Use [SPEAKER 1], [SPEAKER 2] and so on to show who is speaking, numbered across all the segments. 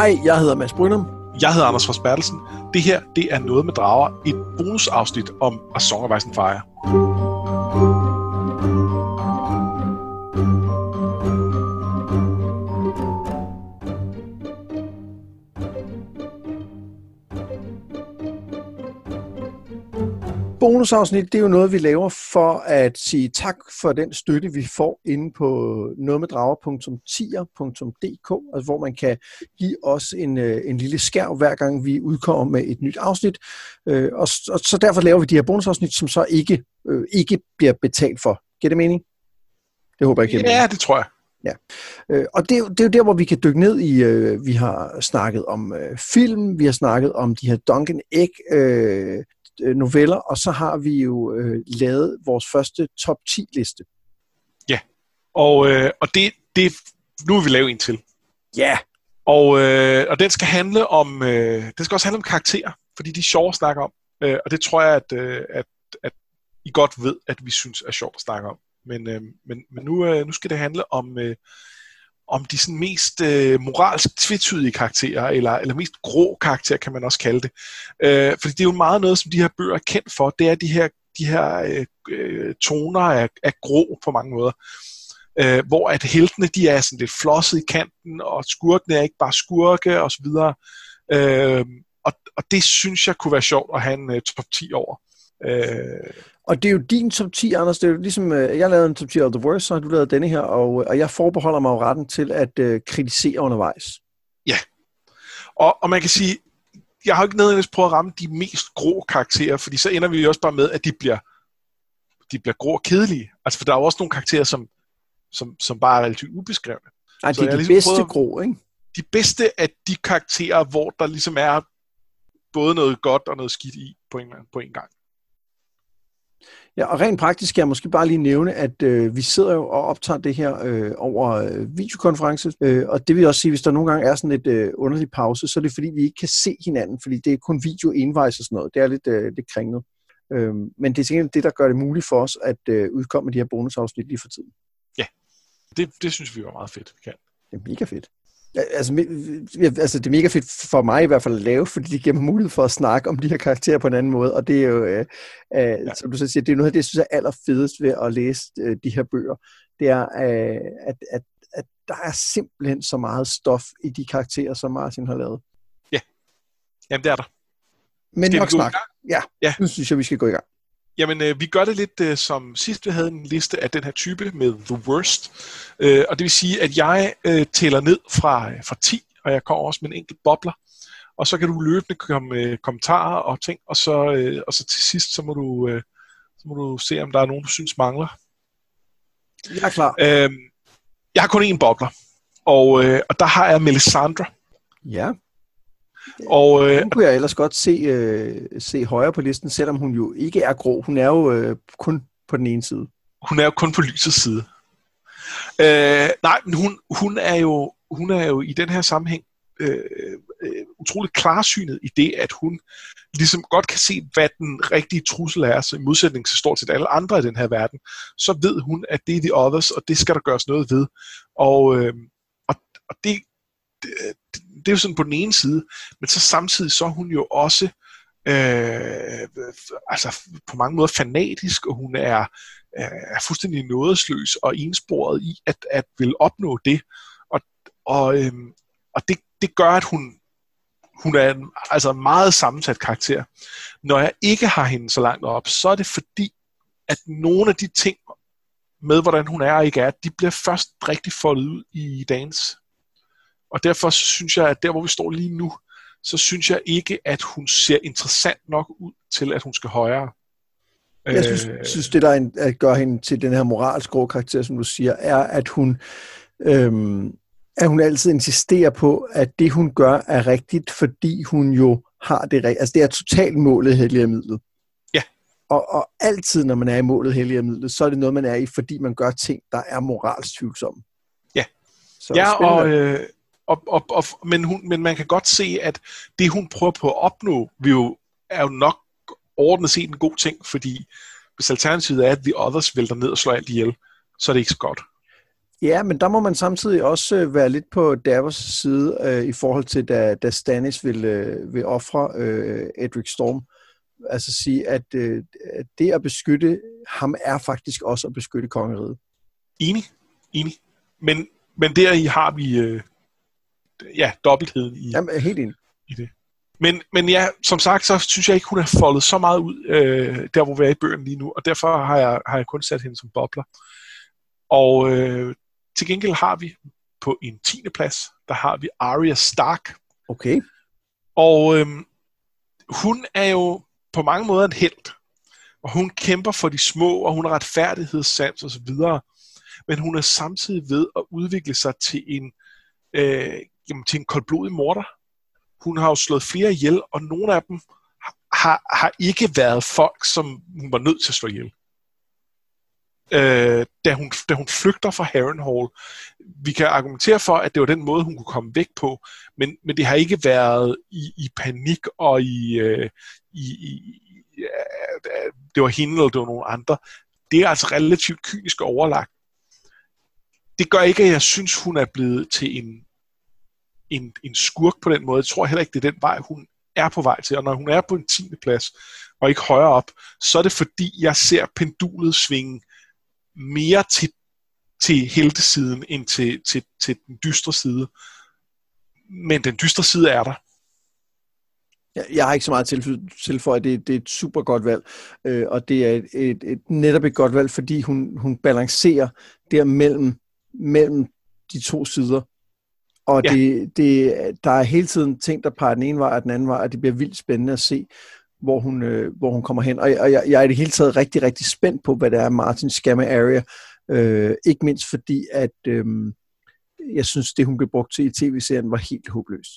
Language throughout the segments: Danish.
[SPEAKER 1] Hej, jeg hedder Mads Brynum.
[SPEAKER 2] Jeg hedder Anders Forsbertelsen. Det her, det er Noget med Drager, et bonusafsnit om A Song of Ice and Fire.
[SPEAKER 1] Bonusafsnit, det er jo noget, vi laver for at sige tak for den støtte, vi får inde på nogetmeddrager.tier.dk, altså hvor man kan give os en, øh, en lille skærv, hver gang vi udkommer med et nyt afsnit. Øh, og, og så derfor laver vi de her bonusafsnit, som så ikke, øh, ikke bliver betalt for. Giver det mening? Det håber jeg ikke.
[SPEAKER 2] Ja, det tror jeg.
[SPEAKER 1] Ja, øh, og det, er det er jo der, hvor vi kan dykke ned i, øh, vi har snakket om øh, film, vi har snakket om de her Duncan Egg øh, øh, noveller, og så har vi jo øh, lavet vores første top 10 liste.
[SPEAKER 2] Ja, og, øh, og det, det, nu vil vi lave en til.
[SPEAKER 1] Ja.
[SPEAKER 2] Og, øh, og den skal handle om, øh, den skal også handle om karakterer, fordi de er sjove at snakke om. Øh, og det tror jeg, at, øh, at, at I godt ved, at vi synes er sjovt at snakke om. Men, øh, men, men nu, øh, nu skal det handle om, øh, om de sådan mest øh, moralsk tvetydige karakterer, eller, eller mest grå karakterer, kan man også kalde det. Øh, fordi det er jo meget noget, som de her bøger er kendt for, det er de her, de her øh, øh toner af, af grå på mange måder. Øh, hvor at heltene, de er sådan lidt flosset i kanten, og skurkene er ikke bare skurke, og så videre. Øh, og, og det synes jeg kunne være sjovt at have en uh, top 10 over.
[SPEAKER 1] Øh, og det er jo din top 10, Anders. Det er jo ligesom, øh, jeg lavede en top 10 of the worst, så har du lavet denne her, og, og jeg forbeholder mig jo retten til at uh, kritisere undervejs.
[SPEAKER 2] Ja, og, og man kan sige, jeg har ikke nødvendigvis prøvet at ramme de mest grå karakterer, fordi så ender vi jo også bare med, at de bliver, de bliver grå og kedelige. Altså, for der er jo også nogle karakterer, som, som, som bare er relativt ubeskrevne.
[SPEAKER 1] Nej, de er de ligesom bedste grå, ikke?
[SPEAKER 2] De bedste af de karakterer, hvor der ligesom er både noget godt og noget skidt i på en, på en gang.
[SPEAKER 1] Ja, og rent praktisk skal jeg måske bare lige nævne, at øh, vi sidder jo og optager det her øh, over øh, videokonference, øh, og det vil også sige, hvis der nogle gange er sådan et øh, underlig pause, så er det fordi, vi ikke kan se hinanden, fordi det er kun video envejs og sådan noget. Det er lidt, øh, lidt kringlet. Øh, men det er sikkert det, der gør det muligt for os at øh, udkomme de her bonusafsnit lige for tiden.
[SPEAKER 2] Ja, det, det synes vi var meget fedt, vi kan.
[SPEAKER 1] Det er mega fedt. Altså, altså, det er mega fedt for mig i hvert fald at lave, fordi det giver mig mulighed for at snakke om de her karakterer på en anden måde, og det er jo, øh, øh, ja. som du så siger, det er noget af det, jeg synes er allerfedest ved at læse øh, de her bøger, det er, øh, at, at, at der er simpelthen så meget stof i de karakterer, som Martin har lavet.
[SPEAKER 2] Ja, jamen det er der.
[SPEAKER 1] Men Skal nok snak. Ja, ja, nu synes jeg, vi skal gå i gang.
[SPEAKER 2] Jamen, øh, vi gør det lidt øh, som sidst, vi havde en liste af den her type med The Worst. Øh, og det vil sige, at jeg øh, tæller ned fra, fra 10, og jeg kommer også med en enkelt bobler. Og så kan du løbende komme med kommentarer og ting, og så, øh, og så til sidst, så må, du, øh, så må du se, om der er nogen, du synes mangler.
[SPEAKER 1] Jeg er klar.
[SPEAKER 2] Øh, jeg har kun én bobler, og, øh, og der har jeg Melisandre.
[SPEAKER 1] Ja.
[SPEAKER 2] Og, øh,
[SPEAKER 1] hun kunne jeg ellers godt se, øh, se højere på listen, selvom hun jo ikke er grå. Hun er jo øh, kun på den ene side.
[SPEAKER 2] Hun er jo kun på lysets side. Øh, nej, men hun, hun, er jo, hun er jo i den her sammenhæng øh, øh, utroligt klarsynet i det, at hun ligesom godt kan se, hvad den rigtige trussel er, så i modsætning til stort set alle andre i den her verden, så ved hun, at det er the others, og det skal der gøres noget ved. Og, øh, og, og det, det, det er jo sådan på den ene side, men så samtidig så er hun jo også øh, altså på mange måder fanatisk, og hun er, øh, er fuldstændig nådesløs og ensporet i at, at vil opnå det. Og, og, øh, og det, det gør, at hun, hun er en altså meget sammensat karakter. Når jeg ikke har hende så langt op, så er det fordi, at nogle af de ting med, hvordan hun er og ikke er, de bliver først rigtig foldet ud i dagens og derfor synes jeg, at der hvor vi står lige nu, så synes jeg ikke, at hun ser interessant nok ud til, at hun skal højere.
[SPEAKER 1] Jeg synes, øh, synes det, der en, at gør hende til den her moralsk grå karakter, som du siger, er, at hun, øhm, at hun altid insisterer på, at det, hun gør, er rigtigt, fordi hun jo har det rigtigt. Altså, det er totalt målet hellige midlet.
[SPEAKER 2] Ja.
[SPEAKER 1] Og, og altid, når man er i målet hellige midlet, så er det noget, man er i, fordi man gør ting, der er moralsk tvivlsomme.
[SPEAKER 2] Ja. Så ja, og, øh, og, og, og, men, hun, men man kan godt se, at det hun prøver på at opnå, vil jo, er jo nok ordentligt set en god ting, fordi hvis alternativet er, at The Others vælter ned og slår alt ihjel, så er det ikke så godt.
[SPEAKER 1] Ja, men der må man samtidig også øh, være lidt på Davos side øh, i forhold til, da, da Stannis vil, øh, vil ofre øh, Edric Storm. Altså sige, at øh, det at beskytte ham er faktisk også at beskytte kongeriget.
[SPEAKER 2] Enig, enig. Men, men der i har vi øh, ja, dobbeltheden i,
[SPEAKER 1] Jamen, helt enig.
[SPEAKER 2] i det. Men, men ja, som sagt, så synes jeg ikke, hun har foldet så meget ud, øh, der hvor vi er i bøgen lige nu, og derfor har jeg, har jeg kun sat hende som bobler. Og øh, til gengæld har vi på en 10. plads, der har vi Arya Stark.
[SPEAKER 1] Okay.
[SPEAKER 2] Og øh, hun er jo på mange måder en held. Og hun kæmper for de små, og hun har retfærdighedssans og så videre. Men hun er samtidig ved at udvikle sig til en, øh, jamen, til en koldblodig morter. Hun har jo slået flere ihjel, og nogle af dem har, har ikke været folk, som hun var nødt til at slå ihjel. Øh, da, hun, da hun flygter fra Harrenhal. Vi kan argumentere for, at det var den måde, hun kunne komme væk på, men, men det har ikke været i, i panik og i, øh, i, i ja, det var hende eller det var nogen andre. Det er altså relativt kynisk overlagt. Det gør ikke, at jeg synes, hun er blevet til en, en, en skurk på den måde. Jeg tror heller ikke, det er den vej, hun er på vej til. Og når hun er på en 10. plads, og ikke højere op, så er det fordi, jeg ser pendulet svinge mere til, til heltesiden, end til, til, til den dystre side. Men den dystre side er der.
[SPEAKER 1] Jeg, jeg har ikke så meget tilføje. Det, det er et super godt valg, øh, og det er et, et, et, netop et godt valg, fordi hun, hun balancerer der mellem, mellem de to sider. Og ja. det, det, der er hele tiden ting, der peger den ene vej og den anden vej, og det bliver vildt spændende at se, hvor hun, øh, hvor hun kommer hen. Og, og jeg, jeg er i det hele taget rigtig, rigtig spændt på, hvad det er, Martin skal med Area. Øh, ikke mindst fordi, at øh, jeg synes, det hun blev brugt til i tv-serien var helt håbløst.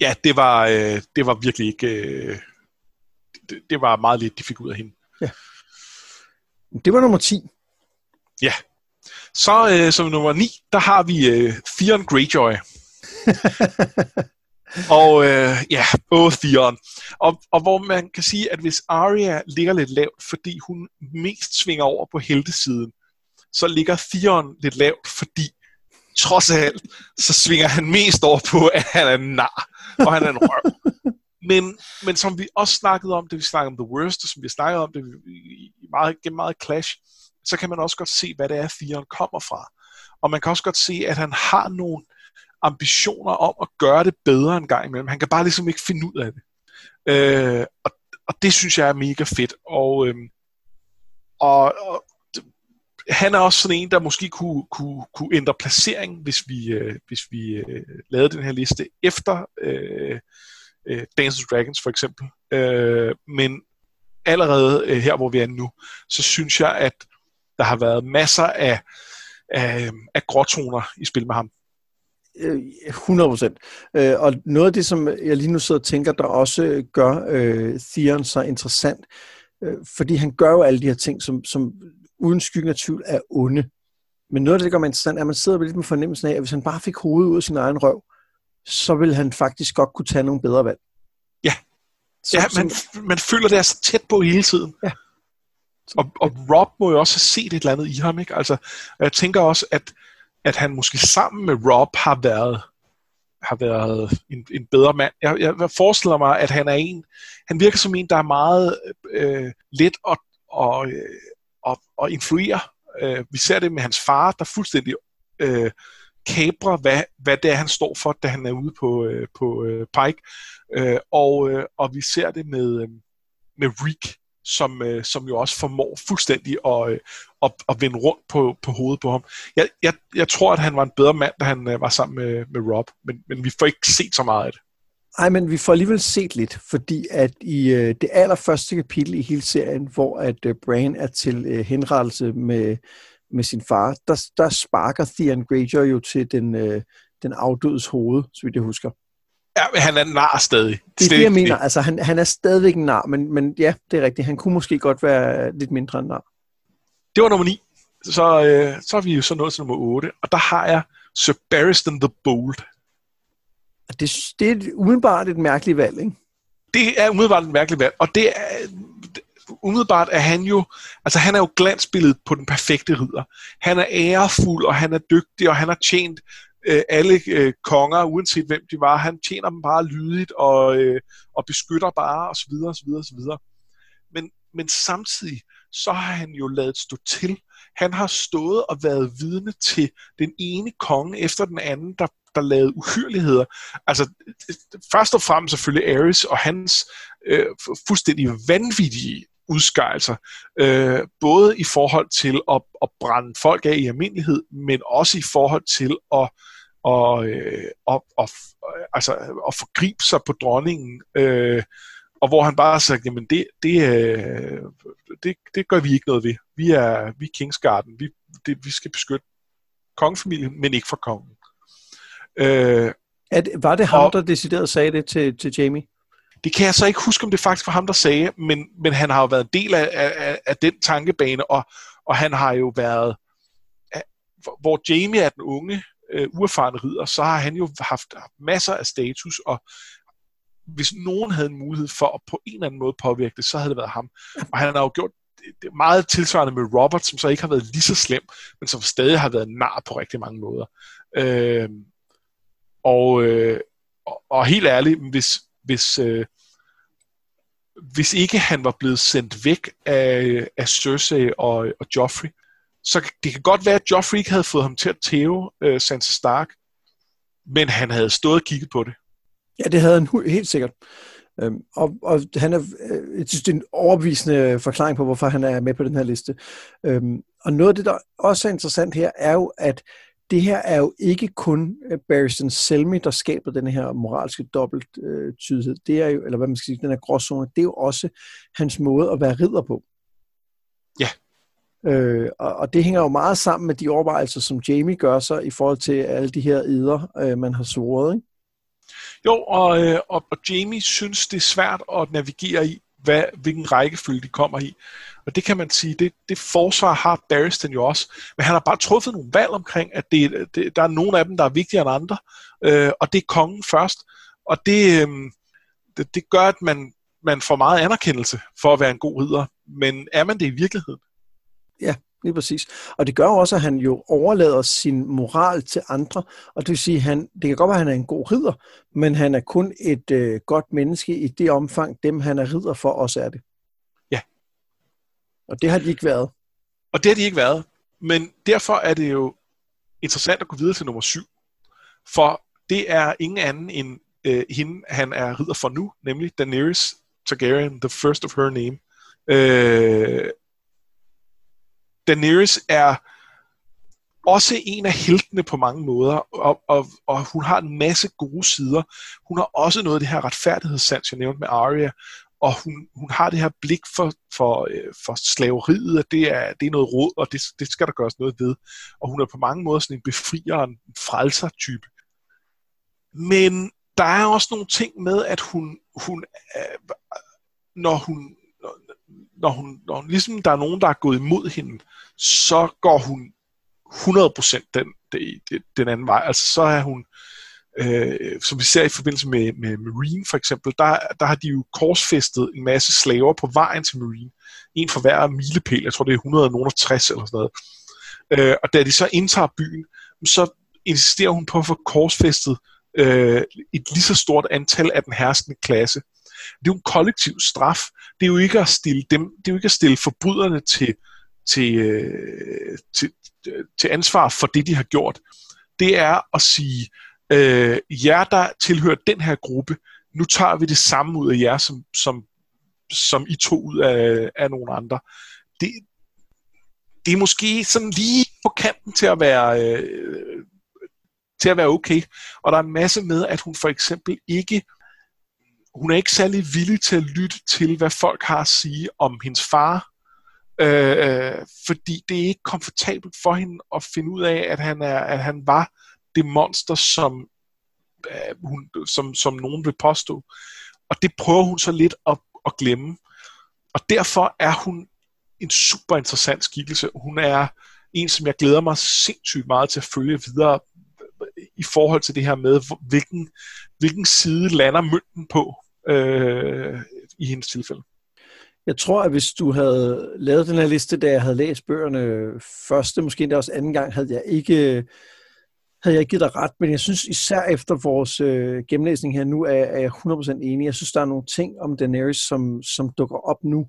[SPEAKER 2] Ja, det var, øh, det var virkelig ikke... Øh, det, det var meget lidt, de fik ud af hende.
[SPEAKER 1] Ja. Det var nummer 10.
[SPEAKER 2] Ja. Så øh, som nummer 9, der har vi øh, Theon Greyjoy. og øh, ja, både Theon. Og, og hvor man kan sige, at hvis Arya ligger lidt lavt, fordi hun mest svinger over på heltesiden, så ligger Theon lidt lavt, fordi trods alt, så svinger han mest over på, at han er en nar, og han er en røv. Men, men som vi også snakkede om, det vi snakkede om The Worst, og som vi snakkede om det i meget, gennem meget Clash, så kan man også godt se, hvad det er, Theon kommer fra. Og man kan også godt se, at han har nogle ambitioner om at gøre det bedre en gang imellem. Han kan bare ligesom ikke finde ud af det. Øh, og, og det synes jeg er mega fedt. Og, øh, og, og han er også sådan en, der måske kunne, kunne, kunne ændre placering, hvis vi, øh, hvis vi øh, lavede den her liste efter øh, øh, Dance of Dragons for eksempel. Øh, men allerede øh, her, hvor vi er nu, så synes jeg, at der har været masser af, af, af gråtoner i spil med ham.
[SPEAKER 1] 100 øh, procent. Øh, og noget af det, som jeg lige nu sidder og tænker, der også gør øh, Theon så interessant, øh, fordi han gør jo alle de her ting, som, som uden skyggen af tvivl er onde. Men noget af det, der gør mig interessant, er, at man sidder lidt med fornemmelsen af, at hvis han bare fik hovedet ud af sin egen røv, så ville han faktisk godt kunne tage nogle bedre valg.
[SPEAKER 2] Ja, så, ja man, man føler, det er så tæt på hele tiden.
[SPEAKER 1] Ja.
[SPEAKER 2] Og, og Rob må jo også have set et eller andet i ham, ikke? Altså, jeg tænker også, at, at han måske sammen med Rob har været har været en, en bedre mand. Jeg, jeg forestiller mig, at han er en, han virker som en, der er meget øh, let og, og, øh, og, og influere. Øh, vi ser det med hans far, der fuldstændig øh, kabrer, hvad, hvad det er, han står for, da han er ude på, øh, på øh, Pike. Øh, og, øh, og vi ser det med, øh, med Reek, som, øh, som jo også formår fuldstændig at, øh, at, at vende rundt på, på hovedet på ham. Jeg, jeg, jeg tror, at han var en bedre mand, da han øh, var sammen med, med Rob, men, men vi får ikke set så meget af det.
[SPEAKER 1] Nej, men vi får alligevel set lidt, fordi at i øh, det allerførste kapitel i hele serien, hvor at øh, Bran er til øh, henrettelse med, med sin far, der, der sparker Theon Greyjoy jo til den, øh, den afdødes hoved, så vidt jeg husker.
[SPEAKER 2] Ja, han er nar stadig.
[SPEAKER 1] Det er det, jeg mener. Altså, han, han er stadigvæk en nar, men, men ja, det er rigtigt. Han kunne måske godt være lidt mindre end nar.
[SPEAKER 2] Det var nummer 9. Så, øh, så er vi jo så nået til nummer 8, og der har jeg Sir Barristan the Bold.
[SPEAKER 1] Det, det er umiddelbart et mærkeligt valg, ikke?
[SPEAKER 2] Det er umiddelbart et mærkeligt valg, og det er, umiddelbart er han jo, altså han er jo glansbilledet på den perfekte ridder. Han er ærefuld, og han er dygtig, og han har tjent øh, alle øh, konger, uanset hvem de var. Han tjener dem bare lydigt, og, øh, og beskytter bare, og så videre, og så videre, og så videre. Men, men samtidig, så har han jo lavet stå til. Han har stået og været vidne til den ene konge efter den anden, der, der lavede uhyreligheder. Altså, øh, øh, først og fremmest selvfølgelig Ares og hans øh, fuldstændig vanvittige udskejelser, øh, både i forhold til at, at brænde folk af i almindelighed, men også i forhold til at, og, øh, og, og, altså, at forgribe sig på dronningen, øh, og hvor han bare har sagt, jamen det, det, øh, det, det gør vi ikke noget ved. Vi er, vi er Kingsgarden, vi, det, vi skal beskytte kongefamilien, men ikke for kongen.
[SPEAKER 1] Øh, at, var det ham, og, der decideret sagde det til, til Jamie?
[SPEAKER 2] Det kan jeg så ikke huske, om det faktisk var ham, der sagde, men, men han har jo været en del af, af, af den tankebane, og, og han har jo været, hvor Jamie er den unge, øh, uerfarne ridder, så har han jo haft masser af status, og hvis nogen havde en mulighed for at på en eller anden måde påvirke det, så havde det været ham. Og han har jo gjort det meget tilsvarende med Robert, som så ikke har været lige så slem, men som stadig har været nar på rigtig mange måder. Øh, og, øh, og, og helt ærligt, hvis, hvis, øh, hvis ikke han var blevet sendt væk af, af Cersei og, og Joffrey, så det kan godt være, at Joffrey ikke havde fået ham til at tæve øh, Sansa Stark, men han havde stået og kigget på det.
[SPEAKER 1] Ja, det havde han helt sikkert. Øhm, og, og han er, øh, jeg synes, det er en overbevisende forklaring på, hvorfor han er med på den her liste. Øhm, og noget af det, der også er interessant her, er jo, at det her er jo ikke kun øh, Barristan Selmy, der skaber den her moralske dobbelttydighed. Øh, det er jo, eller hvad man skal sige, den her gråzone, det er jo også hans måde at være ridder på.
[SPEAKER 2] Ja.
[SPEAKER 1] Øh, og, og det hænger jo meget sammen med de overvejelser, som Jamie gør sig i forhold til alle de her eder, øh, man har svoret, ikke?
[SPEAKER 2] Jo, og, øh, og, og Jamie synes, det er svært at navigere i, hvad, hvilken rækkefølge de kommer i. Og det kan man sige, det, det forsvar har Barristan jo også. Men han har bare truffet nogle valg omkring, at det, det, der er nogle af dem, der er vigtigere end andre. Øh, og det er kongen først. Og det, øh, det, det gør, at man, man får meget anerkendelse for at være en god ridder. Men er man det i virkeligheden?
[SPEAKER 1] Ja, lige præcis. Og det gør jo også, at han jo overlader sin moral til andre, og det vil sige, han, det kan godt være, at han er en god ridder, men han er kun et øh, godt menneske i det omfang, dem han er ridder for, også er det. Og det har de ikke været.
[SPEAKER 2] Og det har de ikke været. Men derfor er det jo interessant at gå videre til nummer syv. For det er ingen anden end øh, hende, han er ridder for nu, nemlig Daenerys Targaryen, the first of her name. Øh, Daenerys er også en af heltene på mange måder, og, og, og hun har en masse gode sider. Hun har også noget af det her retfærdighedssans, jeg nævnte med Arya, og hun, hun har det her blik for, for, øh, for slaveriet, at det er, det er noget råd, og det, det skal der gøres noget ved. Og hun er på mange måder sådan en befrier, en frelser-type. Men der er også nogle ting med, at hun, hun øh, når hun når hun, når hun ligesom der er nogen, der er gået imod hende, så går hun 100% den, den, den anden vej. Altså så er hun, øh, Øh, som vi ser i forbindelse med, med Marine for eksempel, der, der har de jo korsfæstet en masse slaver på vejen til Marine. En for hver milepæl, jeg tror det er 160 eller sådan noget. Øh, og da de så indtager byen, så insisterer hun på at få korsfæstet øh, et lige så stort antal af den herskende klasse. Det er jo en kollektiv straf. Det er jo ikke at stille, dem, det er jo ikke at stille forbryderne til, til, øh, til, til ansvar for det, de har gjort. Det er at sige, øh, jer der tilhører den her gruppe, nu tager vi det samme ud af jer, som, som, som I tog ud af, af nogle andre. Det, det er måske sådan lige på kanten til at være øh, til at være okay. Og der er en masse med, at hun for eksempel ikke hun er ikke særlig villig til at lytte til, hvad folk har at sige om hendes far, øh, øh fordi det er ikke komfortabelt for hende at finde ud af, at han, er, at han var det monster, som, øh, hun, som, som nogen vil påstå. Og det prøver hun så lidt at, at glemme. Og derfor er hun en super interessant skikkelse. Hun er en, som jeg glæder mig sindssygt meget til at følge videre øh, i forhold til det her med, hvilken, hvilken side lander mønten på øh, i hendes tilfælde.
[SPEAKER 1] Jeg tror, at hvis du havde lavet den her liste, da jeg havde læst bøgerne øh, første, måske endda også anden gang, havde jeg ikke øh, havde jeg givet dig ret, men jeg synes især efter vores øh, gennemlæsning her nu, er, er jeg 100% enig. Jeg synes, der er nogle ting om Daenerys, som, som dukker op nu,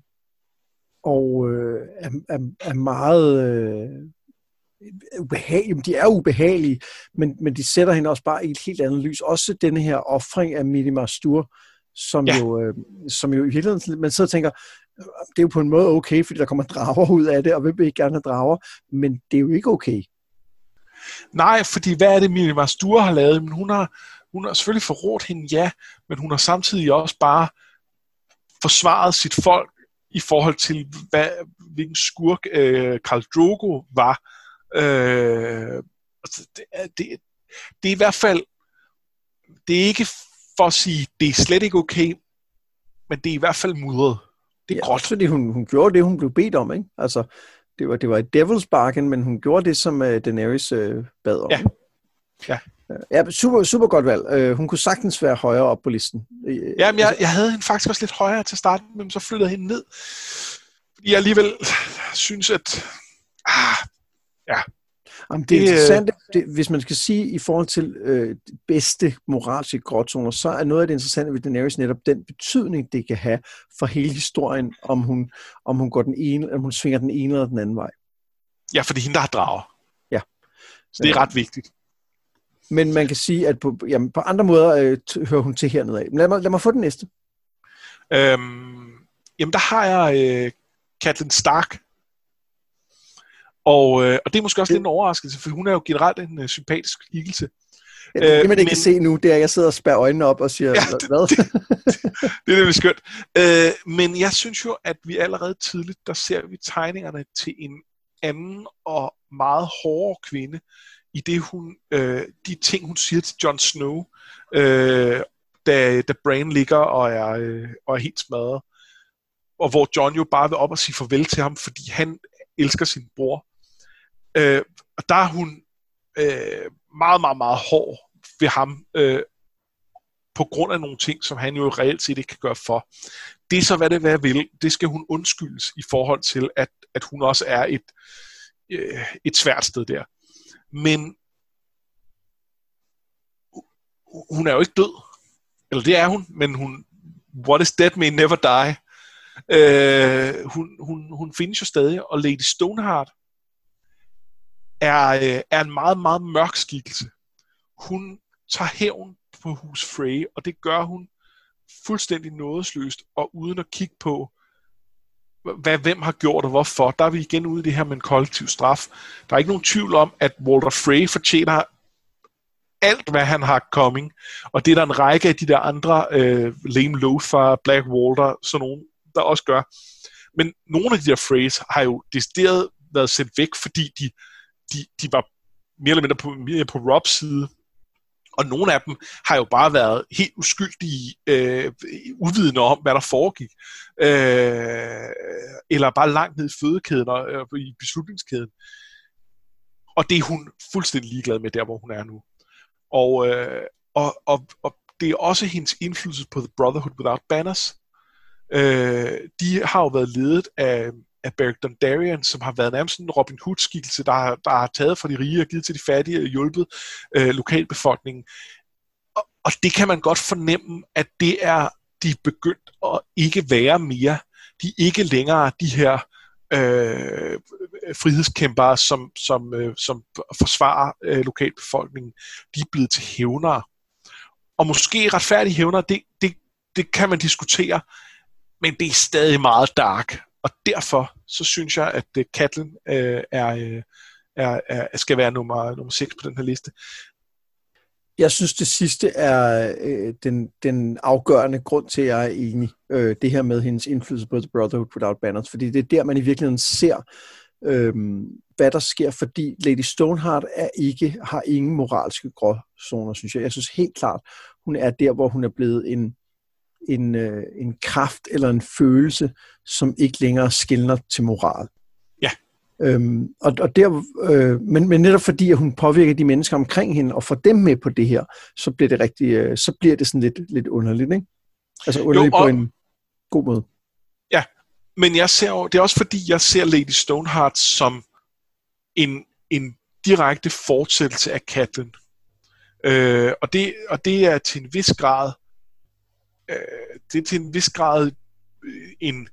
[SPEAKER 1] og øh, er, er, er meget øh, ubehagelige. De er ubehagelige, men, men de sætter hende også bare i et helt andet lys. Også denne her offring af Minima Stur, som, ja. jo, øh, som jo i virkeligheden, man sidder og tænker, det er jo på en måde okay, fordi der kommer drager ud af det, og hvem vil ikke gerne have drager, men det er jo ikke okay.
[SPEAKER 2] Nej, fordi hvad er det, Minima Stur har lavet? Men hun har, hun har selvfølgelig forrådt hende, ja, men hun har samtidig også bare forsvaret sit folk i forhold til, hvad, hvilken skurk øh, Karl Drogo var. Øh, altså, det, det, det er i hvert fald, det er ikke for at sige, det er slet ikke okay, men det er i hvert fald mudret. Det er
[SPEAKER 1] ja, gråt. fordi hun, hun gjorde det, hun blev bedt om, ikke? Altså, det var, det var et devil's bargain, men hun gjorde det, som uh, Daenerys uh, bad om.
[SPEAKER 2] Ja. Ja.
[SPEAKER 1] Ja, super, super godt valg. Uh, hun kunne sagtens være højere op på listen.
[SPEAKER 2] Ja, men jeg, jeg havde hende faktisk også lidt højere til starten, men så flyttede jeg hende ned. Fordi jeg alligevel synes, at... Ah, ja,
[SPEAKER 1] Jamen, det er det, interessant, det, hvis man skal sige i forhold til øh, bedste moralske gråzoner, så er noget af det interessante ved Daenerys netop den betydning, det kan have for hele historien, om hun, om hun, går den ene, om hun svinger den ene eller den anden vej.
[SPEAKER 2] Ja, for det er hende, der har drager.
[SPEAKER 1] Ja.
[SPEAKER 2] Så det er ret vigtigt.
[SPEAKER 1] Men man kan sige, at på, jamen, på andre måder øh, hører hun til hernede af. Men lad mig, lad mig få den næste.
[SPEAKER 2] Øhm, jamen, der har jeg øh, Catelyn Stark og, øh, og det er måske også lidt en overraskelse, for hun er jo generelt en uh, sympatisk skikkelse.
[SPEAKER 1] Ja, det, det man ikke kan se nu, det er, at jeg sidder og spærer øjnene op og siger, ja, det, hvad?
[SPEAKER 2] det, det er nemlig skønt. Øh, men jeg synes jo, at vi allerede tidligt, der ser vi tegningerne til en anden og meget hårdere kvinde, i det hun, øh, de ting, hun siger til Jon Snow, øh, da, da Bran ligger og er, øh, og er helt smadret. Og hvor John jo bare vil op og sige farvel til ham, fordi han elsker sin bror. Øh, og der er hun øh, meget, meget, meget hård ved ham, øh, på grund af nogle ting, som han jo reelt set ikke kan gøre for. Det er så, hvad det hvad vil. Det skal hun undskyldes i forhold til, at, at hun også er et, øh, et svært sted der. Men hun er jo ikke død. Eller det er hun, men hun, what is dead may never die. Øh, hun, hun, hun findes jo stadig, og Lady Stoneheart er, øh, er en meget, meget mørk skikkelse. Hun tager hævn på hus Frey, og det gør hun fuldstændig nådesløst, og uden at kigge på, hvad, hvem har gjort og hvorfor. Der er vi igen ude i det her med en kollektiv straf. Der er ikke nogen tvivl om, at Walter Frey fortjener alt, hvad han har coming. Og det er der en række af de der andre, øh, Lame Lothar, Black Walter, sådan nogen, der også gør. Men nogle af de der Freys har jo decideret været sendt væk, fordi de de, de var mere eller mindre på, mere på Robs side, og nogle af dem har jo bare været helt uskyldige, øh, uvidende om, hvad der foregik. Øh, eller bare langt ned i fødekæden og øh, i beslutningskæden. Og det er hun fuldstændig ligeglad med, der hvor hun er nu. Og, øh, og, og, og det er også hendes indflydelse på The Brotherhood Without Banners. Øh, de har jo været ledet af af Beric Dondarrion, som har været nærmest en Robin Hood-skikkelse, der, har, der har taget fra de rige og givet til de fattige og hjulpet øh, lokalbefolkningen. Og, og det kan man godt fornemme, at det er de er begyndt at ikke være mere. De er ikke længere de her øh, frihedskæmpere, som, som, øh, som forsvarer øh, lokalbefolkningen. De er blevet til hævnere. Og måske retfærdige hævnere, det, det, det kan man diskutere, men det er stadig meget dark. Og derfor så synes jeg, at Katlin øh, øh, øh, er, er, er, skal være nummer, nummer 6 på den her liste.
[SPEAKER 1] Jeg synes, det sidste er øh, den, den afgørende grund til, at jeg er enig. Øh, det her med hendes indflydelse på The Brotherhood Without Banners. Fordi det er der, man i virkeligheden ser, øh, hvad der sker. Fordi Lady Stoneheart er ikke, har ingen moralske gråzoner, synes jeg. Jeg synes helt klart, hun er der, hvor hun er blevet en, en, øh, en kraft eller en følelse, som ikke længere skiller til moral.
[SPEAKER 2] Ja.
[SPEAKER 1] Øhm, og, og der, øh, men, men netop fordi, at hun påvirker de mennesker omkring hende, og får dem med på det her, så bliver det rigtig, øh, så bliver det sådan lidt, lidt underligt, ikke? Altså underligt jo, og, på en god måde.
[SPEAKER 2] Ja, men jeg ser det er også fordi, jeg ser Lady Stoneheart som en, en direkte fortsættelse af Catelyn. Øh, og, det, og det er til en vis grad øh, det er til en vis grad øh, en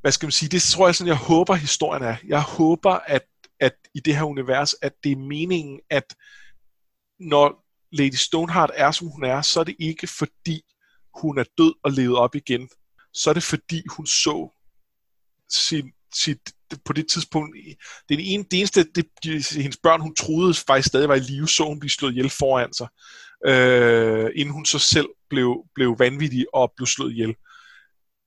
[SPEAKER 2] hvad skal man sige, det tror jeg sådan, jeg håber historien er. Jeg håber, at, at i det her univers, at det er meningen, at når Lady Stoneheart er, som hun er, så er det ikke fordi, hun er død og levet op igen. Så er det fordi, hun så sin, sit, på det tidspunkt, det, er det, ene, det eneste, det, det, hendes børn, hun troede faktisk stadig var i live, så hun blive slået ihjel foran sig, øh, inden hun så selv blev, blev vanvittig og blev slået ihjel.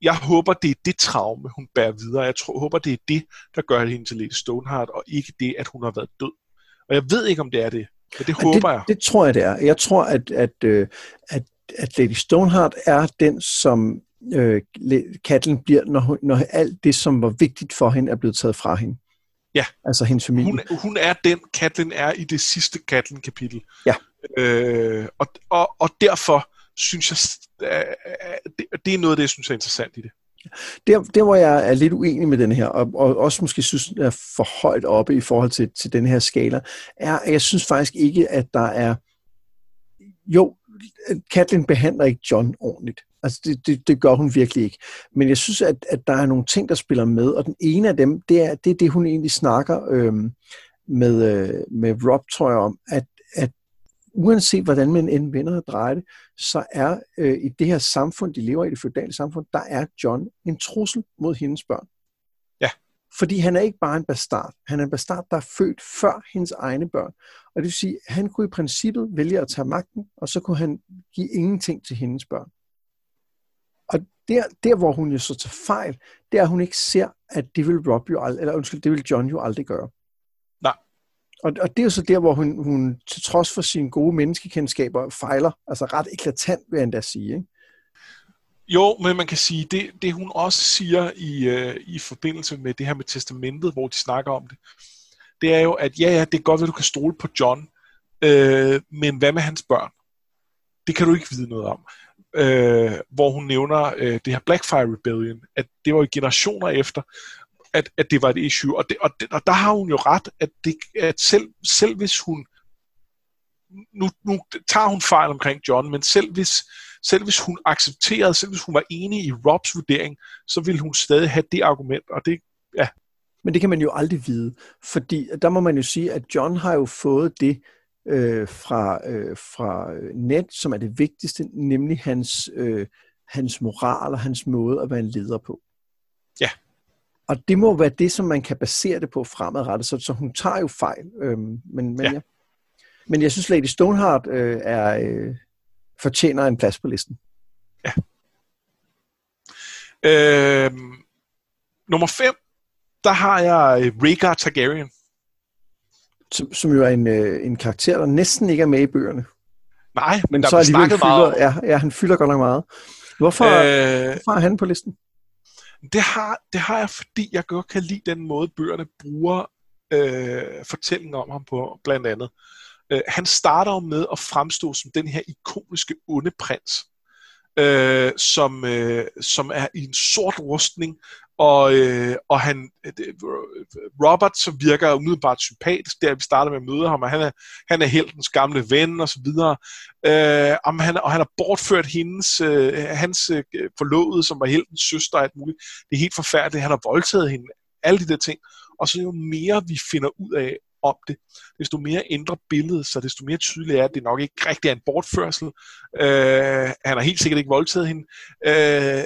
[SPEAKER 2] Jeg håber, det er det traume, hun bærer videre. Jeg tror, håber, det er det, der gør hende til Lady Stoneheart, og ikke det, at hun har været død. Og jeg ved ikke, om det er det, men det håber
[SPEAKER 1] det,
[SPEAKER 2] jeg.
[SPEAKER 1] Det tror jeg, det er. Jeg tror, at, at, øh, at, at Lady Stoneheart er den, som øh, Katlin bliver, når, når alt det, som var vigtigt for hende, er blevet taget fra hende.
[SPEAKER 2] Ja.
[SPEAKER 1] Altså hendes familie.
[SPEAKER 2] Hun, hun er den, Katlin er i det sidste Katlin-kapitel.
[SPEAKER 1] Ja.
[SPEAKER 2] Øh, og, og, og derfor synes jeg, det, det er noget af det, jeg synes er interessant i det.
[SPEAKER 1] Der, der hvor jeg er lidt uenig med den her, og, og også måske synes, den er for højt oppe i forhold til, til den her skala, er, at jeg synes faktisk ikke, at der er... Jo, Katlin behandler ikke John ordentligt. Altså, det, det, det gør hun virkelig ikke. Men jeg synes, at, at der er nogle ting, der spiller med, og den ene af dem, det er det, er det hun egentlig snakker øh, med, øh, med Rob, tror jeg, om, at, at uanset hvordan man end vender og drejer det, så er øh, i det her samfund, de lever i, det feudale samfund, der er John en trussel mod hendes børn.
[SPEAKER 2] Ja.
[SPEAKER 1] Fordi han er ikke bare en bastard. Han er en bastard, der er født før hendes egne børn. Og det vil sige, at han kunne i princippet vælge at tage magten, og så kunne han give ingenting til hendes børn. Og der, der, hvor hun jo så tager fejl, det er, at hun ikke ser, at det vil Rob jo aldrig, eller undskyld, det vil John jo aldrig gøre. Og, og det er jo så der, hvor hun, hun til trods for sine gode menneskekendskaber fejler, altså ret eklatant, vil jeg endda sige. Ikke?
[SPEAKER 2] Jo, men man kan sige, det, det hun også siger i, øh, i forbindelse med det her med testamentet, hvor de snakker om det, det er jo, at ja, ja, det er godt, at du kan stole på John, øh, men hvad med hans børn? Det kan du ikke vide noget om øh, hvor hun nævner øh, det her Blackfire Rebellion, at det var jo generationer efter, at, at det var et issue. Og, det, og, det, og der har hun jo ret, at, det, at selv, selv hvis hun nu, nu tager hun fejl omkring John, men selv hvis, selv hvis hun accepterede, selv hvis hun var enig i Robs vurdering, så ville hun stadig have det argument, og det, ja.
[SPEAKER 1] Men det kan man jo aldrig vide, fordi der må man jo sige, at John har jo fået det, øh, fra, øh, fra øh, net, som er det vigtigste, nemlig hans, øh, hans moral og hans måde at være en leder på. Og det må være det, som man kan basere det på fremadrettet, så, så hun tager jo fejl. Øh, men, men, ja. Ja. men jeg synes, Lady Stoneheart øh, er, øh, fortjener en plads på listen.
[SPEAKER 2] Ja. Øh, nummer 5, der har jeg øh, Rhaegar Targaryen
[SPEAKER 1] som, som jo er en, øh, en karakter, der næsten ikke er med i bøgerne.
[SPEAKER 2] Nej,
[SPEAKER 1] men
[SPEAKER 2] der
[SPEAKER 1] så alligevel
[SPEAKER 2] snakket
[SPEAKER 1] fylder,
[SPEAKER 2] meget
[SPEAKER 1] ja, ja, han fylder godt nok meget. Hvorfor, øh, hvorfor er han på listen?
[SPEAKER 2] Det har, det har jeg, fordi jeg godt kan lide den måde, bøgerne bruger øh, fortællingen om ham på, blandt andet. Øh, han starter jo med at fremstå som den her ikoniske onde prins, øh, som, øh, som er i en sort rustning, og, øh, og han, øh, Robert, som virker umiddelbart sympatisk, der vi starter med at møde ham, og han er, han er heltens gamle ven, og så videre. Øh, og, han, og han har bortført hendes, øh, hans øh, forlovede, som var heltens søster og alt muligt. Det er helt forfærdeligt. Han har voldtaget hende. Alle de der ting. Og så jo mere vi finder ud af om det, desto mere ændrer billedet så desto mere tydeligt er, at det nok ikke rigtig er en bortførsel. Øh, han har helt sikkert ikke voldtaget hende. Øh,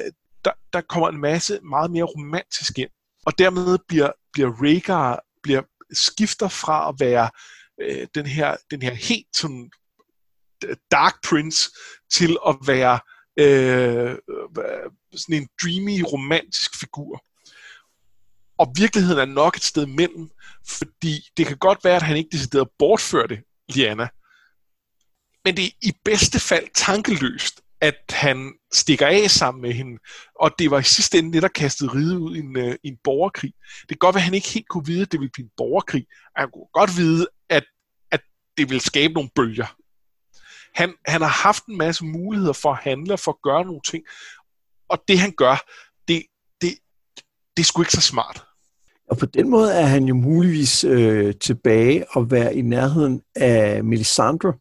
[SPEAKER 2] der, kommer en masse meget mere romantisk ind. Og dermed bliver, bliver Rhaegar bliver, skifter fra at være øh, den, her, den her helt sådan Dark Prince til at være øh, øh, sådan en dreamy, romantisk figur. Og virkeligheden er nok et sted mellem, fordi det kan godt være, at han ikke decideret bortførte Liana, men det er i bedste fald tankeløst, at han stikker af sammen med hende, og det var i sidste ende det, der kastede ride ud i en, øh, i en borgerkrig. Det kan godt være, at han ikke helt kunne vide, at det ville blive en borgerkrig. Han kunne godt vide, at, at det ville skabe nogle bølger. Han, han har haft en masse muligheder for at handle og for at gøre nogle ting, og det han gør, det, det, det er sgu ikke så smart.
[SPEAKER 1] Og på den måde er han jo muligvis øh, tilbage og være i nærheden af Melisandre,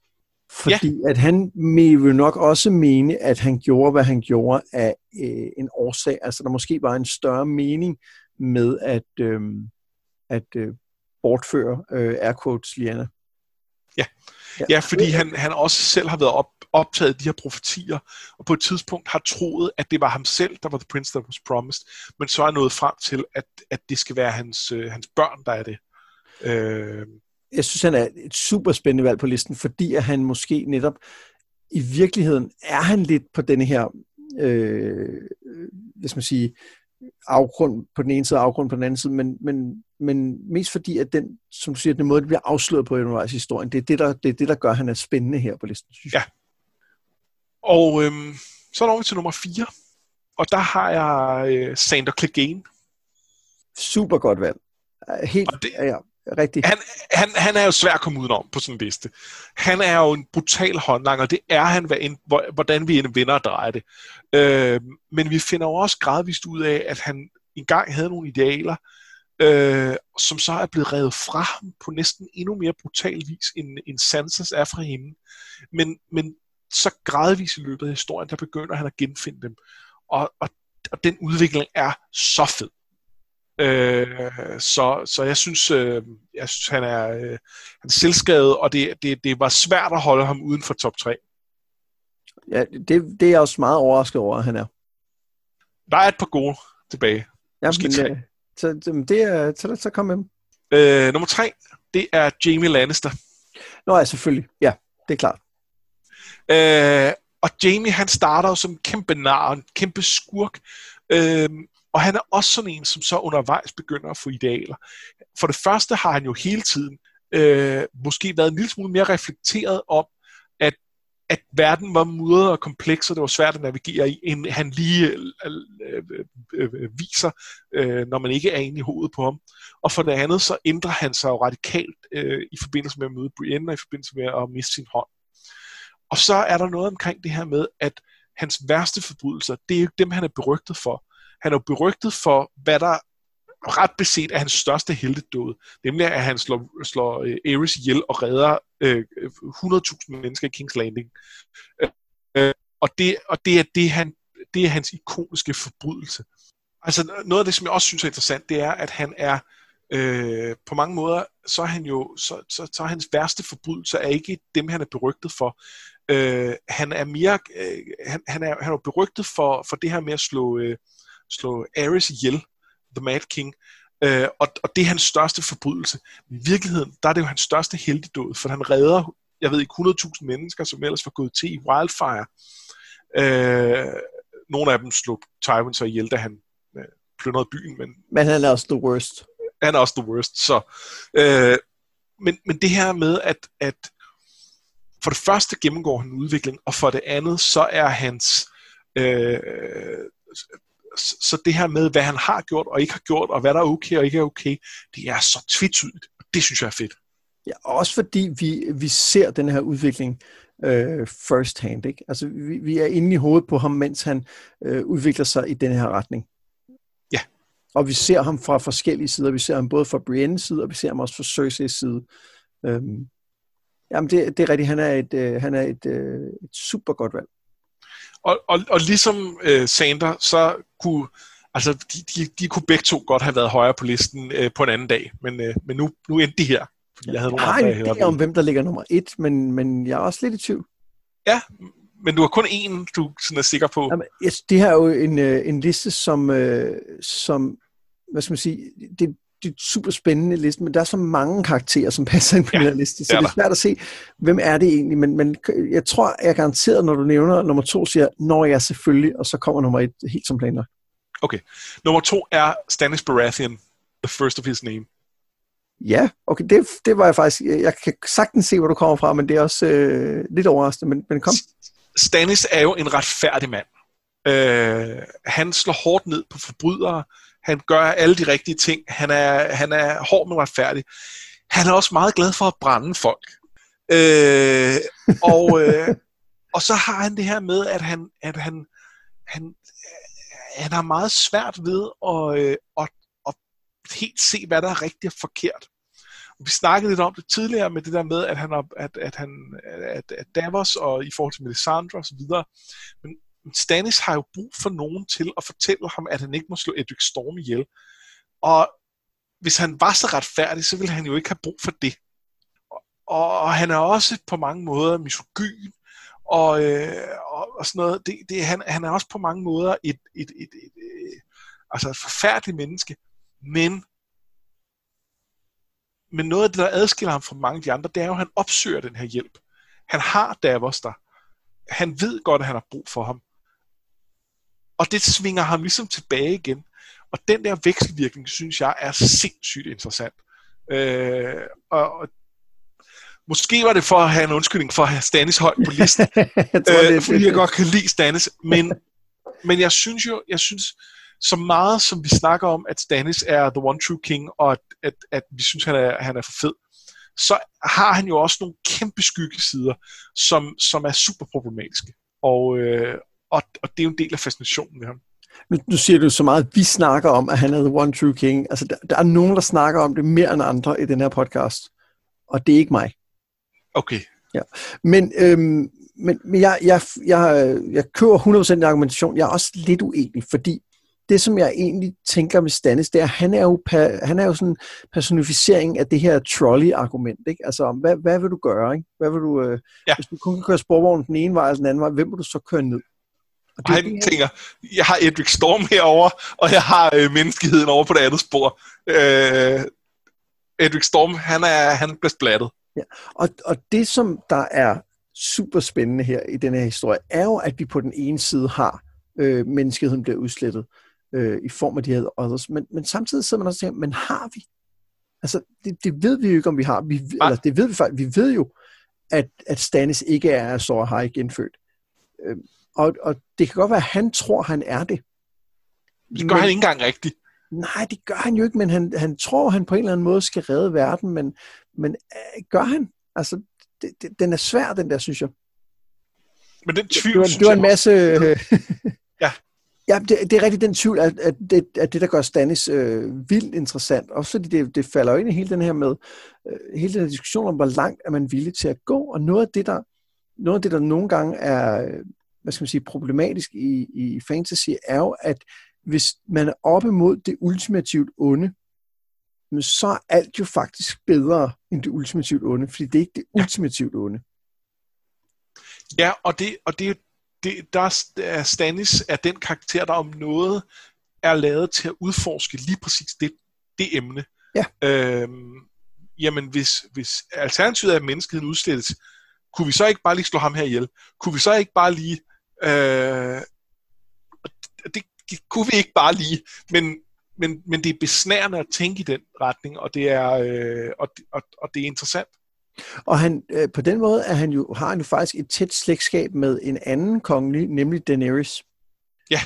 [SPEAKER 1] fordi ja. at han vil nok også mene, at han gjorde, hvad han gjorde af øh, en årsag. Altså der måske var en større mening med at, øh, at øh, bortføre øh, airquotes Liana.
[SPEAKER 2] Ja. ja, ja fordi han, han også selv har været op, optaget de her profetier, og på et tidspunkt har troet, at det var ham selv, der var the prince that was promised, men så er nået frem til, at, at det skal være hans, øh, hans børn, der er det. Øh,
[SPEAKER 1] jeg synes, han er et super spændende valg på listen, fordi at han måske netop i virkeligheden er han lidt på denne her, øh, hvad skal man sige, afgrund på den ene side og afgrund på den anden side, men, men, men mest fordi, at den, som du siger, den måde, det bliver afsløret på undervejs i historien, det er det, der, det er det, der gør, at han er spændende her på listen, synes
[SPEAKER 2] jeg. Ja. Og øhm, så når vi til nummer 4, og der har jeg øh, Sander Clegane.
[SPEAKER 1] Super godt valg. Helt, og det, ja, Rigtigt.
[SPEAKER 2] Han, han, han er jo svær at komme udenom på sådan en liste. Han er jo en brutal håndlanger, det er han, hvordan vi end vinder og drejer det. Øh, men vi finder jo også gradvist ud af, at han engang havde nogle idealer, øh, som så er blevet revet fra ham på næsten endnu mere brutal vis, end, end Sansas er fra hende. Men, men så gradvist i løbet af historien, der begynder han at genfinde dem. Og, og, og den udvikling er så fed. Øh, så, så jeg synes, øh, jeg synes han er, øh, han er selvskrevet, og det, det, det var svært at holde ham uden for top 3.
[SPEAKER 1] Ja, det, det er jeg også meget overrasket over, at han er.
[SPEAKER 2] Der er et par gode tilbage.
[SPEAKER 1] Ja, men, tre. Øh, så, det er, så, så kom med dem.
[SPEAKER 2] Øh, nummer tre, det er Jamie Lannister.
[SPEAKER 1] Nå ja, selvfølgelig. Ja, det er klart.
[SPEAKER 2] Øh, og Jamie, han starter jo som kæmpe nar, en kæmpe skurk. Øh, og han er også sådan en, som så undervejs begynder at få idealer. For det første har han jo hele tiden øh, måske været en lille smule mere reflekteret om, at, at verden var mudret og kompleks, og det var svært at navigere i, end han lige øh, øh, øh, øh, viser, øh, når man ikke er inde i hovedet på ham. Og for det andet, så ændrer han sig jo radikalt øh, i forbindelse med at møde Brienne, og i forbindelse med at miste sin hånd. Og så er der noget omkring det her med, at hans værste forbrydelser, det er jo dem, han er berygtet for. Han er jo berygtet for, hvad der ret beset er hans største heldedåd, nemlig at han slår, slår uh, Ares ihjel og redder øh, uh, 100.000 mennesker i King's Landing. Uh, og det, og det, er, det, han, det er hans ikoniske forbrydelse. Altså noget af det, som jeg også synes er interessant, det er, at han er øh, på mange måder, så er han jo, så, så, så er hans værste forbrydelse er ikke dem, han er berygtet for. Øh, han er mere, øh, han, han, er, han er berygtet for, for det her med at slå, øh, slå Ares ihjel, The Mad King, øh, og, og det er hans største forbrydelse. I virkeligheden, der er det jo hans største heldedåd, for han redder, jeg ved ikke, 100.000 mennesker, som ellers var gået til i Wildfire. Øh, nogle af dem slog Tywin så ihjel, da han øh, plyndrede byen. Men,
[SPEAKER 1] men han er også the worst.
[SPEAKER 2] Han er også the worst. Så, øh, men, men det her med, at, at for det første gennemgår han udvikling, og for det andet, så er hans øh, så det her med, hvad han har gjort og ikke har gjort, og hvad der er okay og ikke er okay, det er så tvetydigt. Det synes jeg er fedt.
[SPEAKER 1] Ja, også fordi vi, vi ser den her udvikling øh, first hand. Ikke? Altså, vi, vi er inde i hovedet på ham, mens han øh, udvikler sig i den her retning.
[SPEAKER 2] Ja.
[SPEAKER 1] Og vi ser ham fra forskellige sider. Vi ser ham både fra Briennes side, og vi ser ham også fra Cersei's side. Øhm, jamen, det, det er rigtigt. Han er et, øh, han er et, øh, et super godt valg.
[SPEAKER 2] Og, og, og ligesom øh, Sander, så kunne altså, de, de, de kunne begge to godt have været højere på listen øh, på en anden dag, men, øh, men nu, nu endte de her.
[SPEAKER 1] Fordi jeg, havde nogle jeg har en idé om, hvem der ligger nummer et, men, men jeg er også lidt i tvivl.
[SPEAKER 2] Ja, men du har kun én, du sådan er sikker på.
[SPEAKER 1] Jamen, yes, det her er jo en, øh, en liste, som, øh, som hvad skal man sige, det, det er super spændende liste, men der er så mange karakterer, som passer ind på ja, den her liste, så det er, det er svært at se, hvem er det egentlig, men, men jeg tror, jeg er garanteret, når du nævner nummer to, siger, når jeg selvfølgelig, og så kommer nummer et helt som planer.
[SPEAKER 2] Okay. Nummer to er Stannis Baratheon, the first of his name.
[SPEAKER 1] Ja, okay, det, det var jeg faktisk, jeg kan sagtens se, hvor du kommer fra, men det er også øh, lidt overraskende, men, men kom.
[SPEAKER 2] Stannis er jo en retfærdig mand. Øh, han slår hårdt ned på forbrydere, han gør alle de rigtige ting. Han er, han er hård men retfærdig. Han er også meget glad for at brænde folk. Øh, og, øh, og så har han det her med, at han, at han, han han har meget svært ved at, øh, at, at helt se, hvad der er rigtigt og forkert. Vi snakkede lidt om det tidligere med det der med, at han, at, at han at, at Davos og i forhold til Melisandre og så videre. Men Stannis har jo brug for nogen til at fortælle ham, at han ikke må slå Edric Storm ihjel. Og hvis han var så retfærdig, så ville han jo ikke have brug for det. Og, og han er også på mange måder misogyn, og, øh, og, og sådan noget. Det, det, han, han er også på mange måder et, et, et, et, et, øh, altså et forfærdeligt menneske, men men noget af det, der adskiller ham fra mange af de andre, det er jo, at han opsøger den her hjælp. Han har Davos der. Han ved godt, at han har brug for ham. Og det svinger ham ligesom tilbage igen. Og den der vekselvirkning, synes jeg, er sindssygt interessant. Øh, og, og Måske var det for at have en undskyldning for at have Stanis højt på listen. jeg tror, øh, fordi jeg godt kan lide Stanis. Men, men jeg synes jo, jeg synes, så meget som vi snakker om, at Stanis er the one true king, og at, at, at vi synes, han er, han er for fed, så har han jo også nogle kæmpe skyggesider, som, som er super problematiske. Og, øh, og, og det er jo en del af fascinationen ved ham.
[SPEAKER 1] Nu, nu siger du så meget, at vi snakker om, at han er the one true king. Altså, der, der er nogen, der snakker om det mere end andre i den her podcast. Og det er ikke mig.
[SPEAKER 2] Okay.
[SPEAKER 1] Ja. Men, øhm, men, men jeg, jeg, jeg, jeg kører 100% i argumentation. Jeg er også lidt uenig, fordi det, som jeg egentlig tænker med Stannis, det er, at han er jo, han er jo sådan en personificering af det her trolley-argument. Ikke? Altså, hvad, hvad vil du gøre? Ikke? Hvad vil du, øh, ja. Hvis du kun kan køre sporvognen den ene vej eller den anden vej, hvem vil du så køre ned?
[SPEAKER 2] Og det, han tænker, jeg har Edric Storm herover og jeg har øh, menneskeheden over på det andet spor. Øh, Edric Storm, han er han bliver splattet.
[SPEAKER 1] Ja. Og, og det, som der er super spændende her i denne her historie, er jo, at vi på den ene side har øh, menneskeheden bliver udslettet øh, i form af de her others, men, men samtidig sidder man også og tænker, men har vi? Altså, det, det ved vi jo ikke, om vi har. Vi, eller det ved vi faktisk. Vi ved jo, at, at Stannis ikke er så har ikke indfødt. Øh, og, og det kan godt være, at han tror, han er det.
[SPEAKER 2] Det gør men, han ikke engang rigtigt.
[SPEAKER 1] Nej, det gør han jo ikke, men han, han tror, han på en eller anden måde skal redde verden, men, men øh, gør han? Altså, det, det, den er svær, den der, synes jeg.
[SPEAKER 2] Men den tvivl,
[SPEAKER 1] det, var, det var en masse... Øh,
[SPEAKER 2] ja.
[SPEAKER 1] Ja, det, det er rigtigt den tvivl, at, at, det, at det, der gør Stannis øh, vildt interessant, også fordi det, det falder ind i hele den her med, øh, hele den her diskussion om, hvor langt er man villig til at gå, og noget af det, der, noget af det, der nogle gange er, hvad skal man sige, problematisk i, i fantasy, er jo, at hvis man er oppe mod det ultimativt onde, så er alt jo faktisk bedre end det ultimativt onde, fordi det er ikke det ultimativt onde.
[SPEAKER 2] Ja, og det, og det, det der er Stannis er den karakter, der om noget er lavet til at udforske lige præcis det, det emne.
[SPEAKER 1] Ja.
[SPEAKER 2] Øhm, jamen, hvis, hvis alternativet er, at menneskeheden udslettes, kunne vi så ikke bare lige slå ham her ihjel? Kunne vi så ikke bare lige... Øh, det, det kunne vi ikke bare lige, men, men, men det er besnærende at tænke i den retning, og det er, øh, og, og, og det er interessant.
[SPEAKER 1] Og han, øh, på den måde er han jo, har han jo faktisk et tæt slægtskab med en anden kongelig, nemlig Daenerys.
[SPEAKER 2] Ja.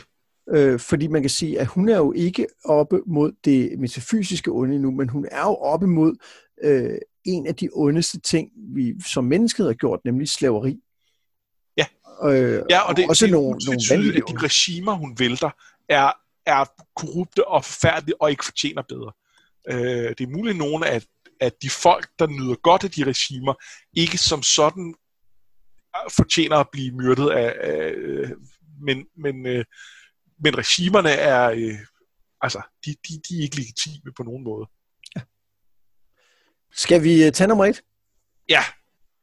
[SPEAKER 1] Øh, fordi man kan sige, at hun er jo ikke oppe mod det metafysiske onde nu, men hun er jo oppe mod øh, en af de ondeste ting, vi som mennesket har gjort, nemlig slaveri.
[SPEAKER 2] Øh, ja og det, også det nogle, nogle at de regimer, hun vælter, er, er korrupte og forfærdelige og ikke fortjener bedre. Øh, det er muligt, at nogle af at de folk, der nyder godt af de regimer, ikke som sådan øh, fortjener at blive myrdet af, af øh, men, men, øh, men regimerne er, øh, altså, de, de, de er ikke legitime på nogen måde. Ja.
[SPEAKER 1] Skal vi øh, tage nummer et?
[SPEAKER 2] Ja,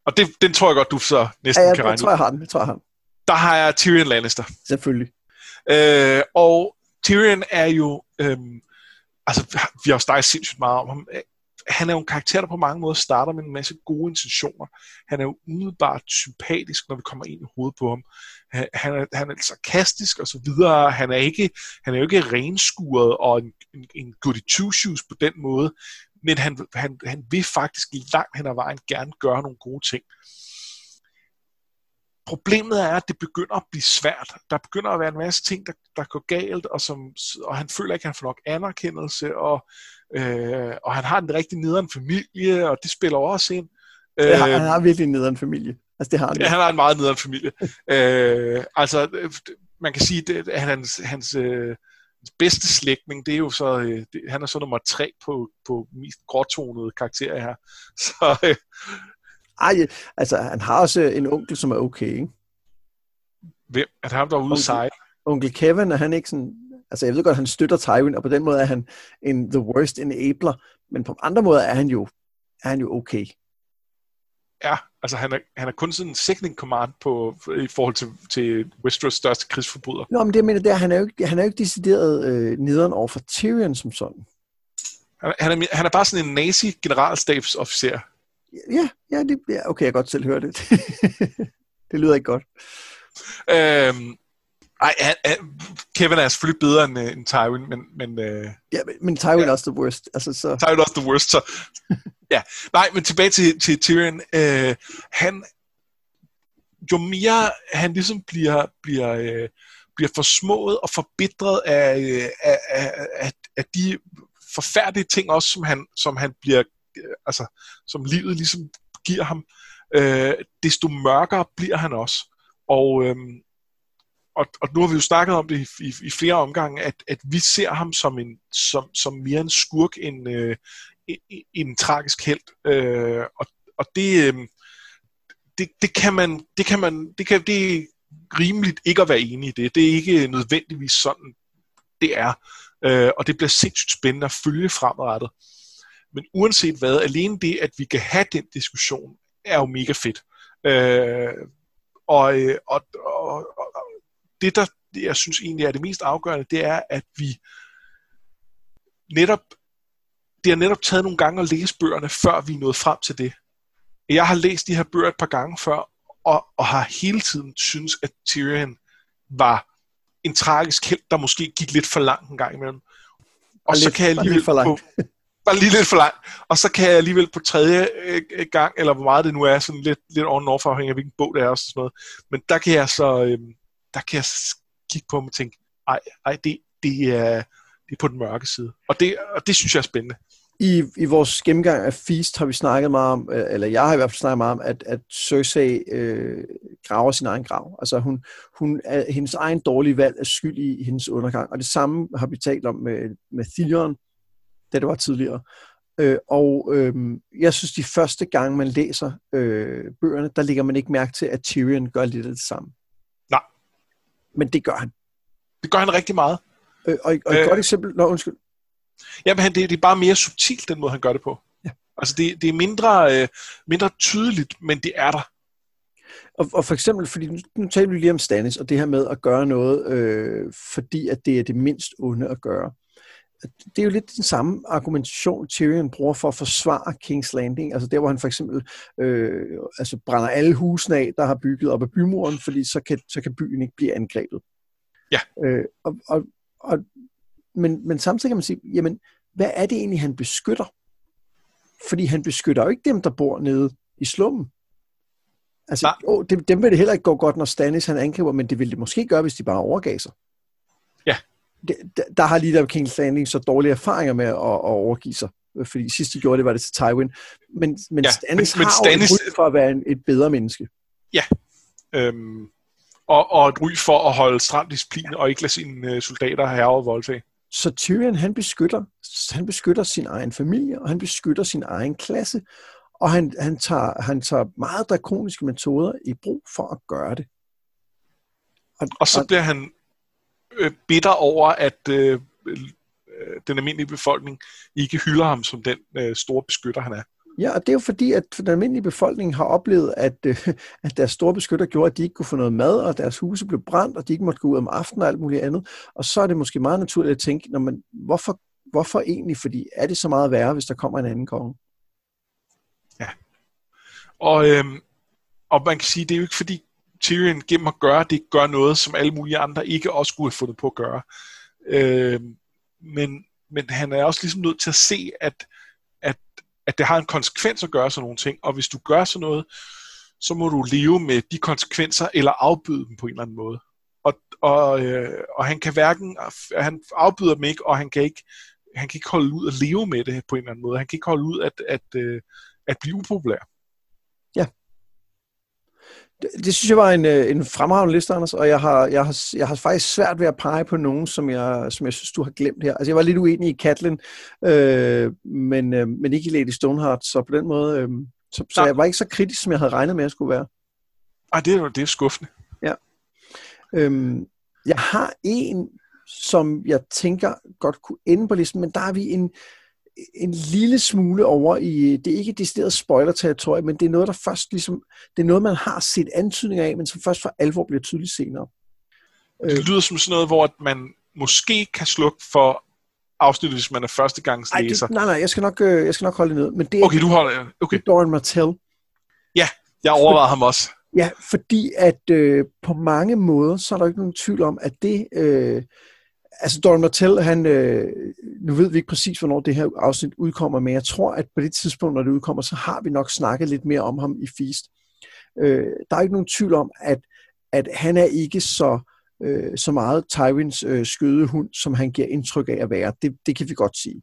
[SPEAKER 2] og det, den tror jeg godt, du så næsten ja,
[SPEAKER 1] ja,
[SPEAKER 2] kan regne
[SPEAKER 1] jeg tror, jeg har den. Jeg tror, jeg har den.
[SPEAKER 2] Der har jeg Tyrion Lannister.
[SPEAKER 1] Selvfølgelig.
[SPEAKER 2] Øh, og Tyrion er jo, øh, altså vi har snakket sindssygt meget om ham, han er jo en karakter, der på mange måder starter med en masse gode intentioner. Han er jo umiddelbart sympatisk, når vi kommer ind i hovedet på ham. Han, han, er, han er sarkastisk og så videre. Han er, ikke, han er jo ikke renskuret og en, en, en goody two-shoes på den måde, men han, han, han vil faktisk langt hen ad vejen gerne gøre nogle gode ting. Problemet er, at det begynder at blive svært. Der begynder at være en masse ting, der, der går galt, og, som, og han føler ikke, at han får nok anerkendelse, og Øh, og han har en rigtig nederen familie, og det spiller også ind.
[SPEAKER 1] Ja, han har virkelig en nederen familie. Altså, det har han.
[SPEAKER 2] Ja, han har en meget nederen familie. øh, altså, man kan sige, at hans, hans øh, bedste slægtning, det er jo så, øh, det, han er så nummer tre på, på mest gråtonede karakterer her. Så, øh,
[SPEAKER 1] Ej, altså han har også en onkel, som er okay, ikke?
[SPEAKER 2] hvem? At ham der er ude
[SPEAKER 1] Onkel-
[SPEAKER 2] sejle?
[SPEAKER 1] Onkel Kevin, er han ikke sådan... Altså jeg ved godt, han støtter Tywin, og på den måde er han en the worst enabler, men på andre måder er han jo, er han jo okay.
[SPEAKER 2] Ja, altså han er, han er kun sådan en second command på, i forhold til, til Westeros største krigsforbryder.
[SPEAKER 1] Nå, men det jeg mener, det er, han er jo ikke, han er jo ikke decideret øh, nederen over for Tyrion som sådan.
[SPEAKER 2] Han, er- han, er, han er bare sådan en nazi-generalstabsofficer.
[SPEAKER 1] Ja, ja, det, ja okay, jeg kan godt selv høre det. det lyder ikke godt.
[SPEAKER 2] Øhm, ej, han, han, Kevin er selvfølgelig bedre end, øh, end Tywin, men, men øh,
[SPEAKER 1] Ja, men, men Tywin
[SPEAKER 2] Ja.
[SPEAKER 1] er også the worst. Altså, så,
[SPEAKER 2] Tywin er også the worst, så... ja, nej, men tilbage til, til Tyrion. Øh, han... Jo mere han ligesom bliver, bliver, øh, bliver forsmået og forbitret af, øh, af, af, af, de forfærdelige ting også, som han, som han bliver, øh, altså, som livet ligesom giver ham, øh, desto mørkere bliver han også. Og, øhm, og, og nu har vi jo snakket om det i, i, i flere omgange, at, at vi ser ham som, en, som, som mere en skurk end øh, en, en tragisk held. Øh, og, og det, øh, det, det kan man, det kan man, det kan, det er rimeligt ikke at være enig i det. Det er ikke nødvendigvis sådan, det er. Øh, og det bliver sindssygt spændende at følge fremadrettet. Men uanset hvad, alene det, at vi kan have den diskussion, er jo mega fedt. Øh, og, øh, og, og det, der jeg synes egentlig er det mest afgørende, det er, at vi netop, det har netop taget nogle gange at læse bøgerne, før vi er nået frem til det. Jeg har læst de her bøger et par gange før, og, og har hele tiden synes, at Tyrion var en tragisk held, der måske gik lidt for langt en gang imellem. Og
[SPEAKER 1] Bare
[SPEAKER 2] så
[SPEAKER 1] lidt-
[SPEAKER 2] kan jeg alligevel
[SPEAKER 1] lidt for langt.
[SPEAKER 2] på, bare lige lidt for langt. Og så kan jeg alligevel på tredje øh, gang, eller hvor meget det nu er, sådan lidt, lidt on off afhængig af hvilken bog det er og sådan noget. Men der kan jeg så, øh, der kan jeg kigge på dem og tænke, ej, ej det, det, er, det er på den mørke side. Og det, og det synes jeg er spændende.
[SPEAKER 1] I, I vores gennemgang af Feast har vi snakket meget om, øh, eller jeg har i hvert fald snakket meget om, at, at Cersei øh, graver sin egen grav. Altså hun, hun er, hendes egen dårlige valg er skyld i hendes undergang. Og det samme har vi talt om med, med Theon, da det var tidligere. Øh, og øh, jeg synes, de første gange, man læser øh, bøgerne, der lægger man ikke mærke til, at Tyrion gør lidt af det samme. Men det gør han.
[SPEAKER 2] Det gør han rigtig meget.
[SPEAKER 1] Øh, og, og et
[SPEAKER 2] Øh.
[SPEAKER 1] godt eksempel... Nå, undskyld.
[SPEAKER 2] Jamen, han, det, det er bare mere subtilt, den måde, han gør det på.
[SPEAKER 1] Ja.
[SPEAKER 2] Altså, det, det er mindre, øh, mindre tydeligt, men det er der.
[SPEAKER 1] Og, og for eksempel, fordi nu, nu taler vi lige om Stannis, og det her med at gøre noget, øh, fordi at det er det mindst onde at gøre. Det er jo lidt den samme argumentation, Tyrion bruger for at forsvare King's Landing. Altså der, hvor han for eksempel øh, altså brænder alle husene af, der har bygget op ad bymuren, fordi så kan, så kan byen ikke blive angrebet.
[SPEAKER 2] Ja.
[SPEAKER 1] Øh, og, og, og, men, men samtidig kan man sige, jamen, hvad er det egentlig, han beskytter? Fordi han beskytter jo ikke dem, der bor nede i slummen. Altså, åh, dem, dem vil det heller ikke gå godt, når Stannis han angriber, men det ville det måske gøre, hvis de bare overgav sig.
[SPEAKER 2] Ja.
[SPEAKER 1] Der, har lige der King's Landing så dårlige erfaringer med at, at overgive sig. Fordi sidst de gjorde det, var det til Tywin. Men, men
[SPEAKER 2] Ja,
[SPEAKER 1] ja, Stannis
[SPEAKER 2] men- men
[SPEAKER 1] har
[SPEAKER 2] Stannis-
[SPEAKER 1] jo for at være en, et bedre menneske.
[SPEAKER 2] Øhm, og, og et ry for at holde stram disciplin, og ikke lade sine øh, soldater herre og voldtage.
[SPEAKER 1] Så Tyrion, han beskytter, han beskytter sin egen familie, og han beskytter sin egen klasse. Og han, han, tager, han tager meget drakoniske metoder i brug for at gøre det.
[SPEAKER 2] Og så bliver han øh, bitter over, at øh, øh, den almindelige befolkning ikke hylder ham som den øh, store beskytter, han er.
[SPEAKER 1] Ja, og det er jo fordi, at den almindelige befolkning har oplevet, at, øh, at deres store beskytter gjorde, at de ikke kunne få noget mad, og deres huse blev brændt, og de ikke måtte gå ud om aftenen og alt muligt andet. Og så er det måske meget naturligt at tænke, når man, hvorfor, hvorfor egentlig? Fordi er det så meget værre, hvis der kommer en anden konge?
[SPEAKER 2] Og, øhm, og man kan sige, det er jo ikke fordi Tyrion gennem at gøre det, gør noget, som alle mulige andre ikke også skulle have fundet på at gøre. Øh, men, men han er også ligesom nødt til at se, at, at, at det har en konsekvens at gøre sådan nogle ting, og hvis du gør sådan noget, så må du leve med de konsekvenser, eller afbyde dem på en eller anden måde. Og, og, øh, og han kan hverken, han afbyder dem ikke, og han kan ikke, han kan ikke holde ud at leve med det på en eller anden måde. Han kan ikke holde ud at, at, at, at blive upopulær.
[SPEAKER 1] Det, det synes jeg var en, øh, en fremragende liste, Anders, og jeg har, jeg, har, jeg har faktisk svært ved at pege på nogen, som jeg, som jeg synes, du har glemt her. Altså, jeg var lidt uenig i Katlin, øh, men, øh, men ikke i Lady Stoneheart, så på den måde, øh, så, så jeg var ikke så kritisk, som jeg havde regnet med, at jeg skulle være.
[SPEAKER 2] Ej, det er, det er skuffende.
[SPEAKER 1] Ja. Øhm, jeg har en, som jeg tænker godt kunne ende på listen, men der er vi en, en lille smule over i, det er ikke decideret spoiler-territorie, men det er noget, der først ligesom, det er noget, man har set antydninger af, men som først for alvor bliver tydeligt senere.
[SPEAKER 2] Det lyder som sådan noget, hvor man måske kan slukke for afsnittet, hvis man er førstegangs læser.
[SPEAKER 1] nej, nej, jeg skal, nok, øh, jeg skal nok holde det ned. Men det er,
[SPEAKER 2] okay, du holder okay.
[SPEAKER 1] Doran Martell.
[SPEAKER 2] Ja, jeg overvejede ham også.
[SPEAKER 1] Ja, fordi at øh, på mange måder, så er der ikke nogen tvivl om, at det... Øh, altså Doran Martell, han, øh, nu ved vi ikke præcis, hvornår det her afsnit udkommer, men jeg tror, at på det tidspunkt, når det udkommer, så har vi nok snakket lidt mere om ham i Feast. Øh, der er ikke nogen tvivl om, at, at han er ikke så, øh, så meget Tywins øh, skødehund, som han giver indtryk af at være. Det, det kan vi godt sige.